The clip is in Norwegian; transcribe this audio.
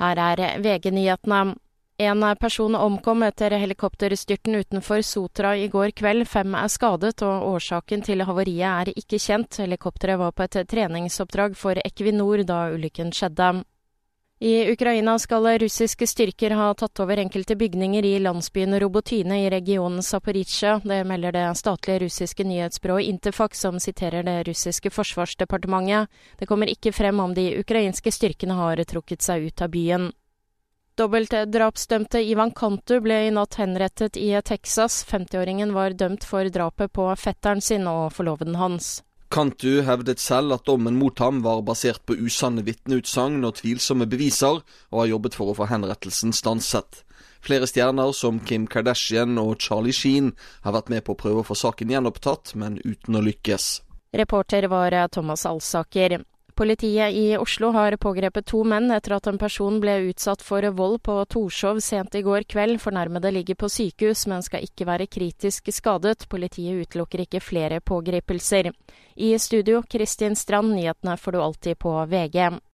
Her er VG-nyhetene. En person omkom etter helikopterstyrten utenfor Sotra i går kveld. Fem er skadet, og årsaken til havariet er ikke kjent. Helikopteret var på et treningsoppdrag for Equinor da ulykken skjedde. I Ukraina skal russiske styrker ha tatt over enkelte bygninger i landsbyen Robotyne i regionen Zaporizjzja. Det melder det statlige russiske nyhetsbyrået Interfax, som siterer det russiske forsvarsdepartementet. Det kommer ikke frem om de ukrainske styrkene har trukket seg ut av byen. Dobbeltdrapsdømte Ivan Kantu ble i natt henrettet i Texas. 50-åringen var dømt for drapet på fetteren sin og forloveden hans. Kantu hevdet selv at dommen mot ham var basert på usanne vitneutsagn og tvilsomme beviser, og har jobbet for å få henrettelsen stanset. Flere stjerner som Kim Kardashian og Charlie Sheen har vært med på å prøve å få saken gjenopptatt, men uten å lykkes. Reporter var Thomas Alsaker. Politiet i Oslo har pågrepet to menn etter at en person ble utsatt for vold på Torshov sent i går kveld. Fornærmede ligger på sykehus, men skal ikke være kritisk skadet. Politiet utelukker ikke flere pågripelser. I studio, Kristin Strand, nyhetene får du alltid på VG.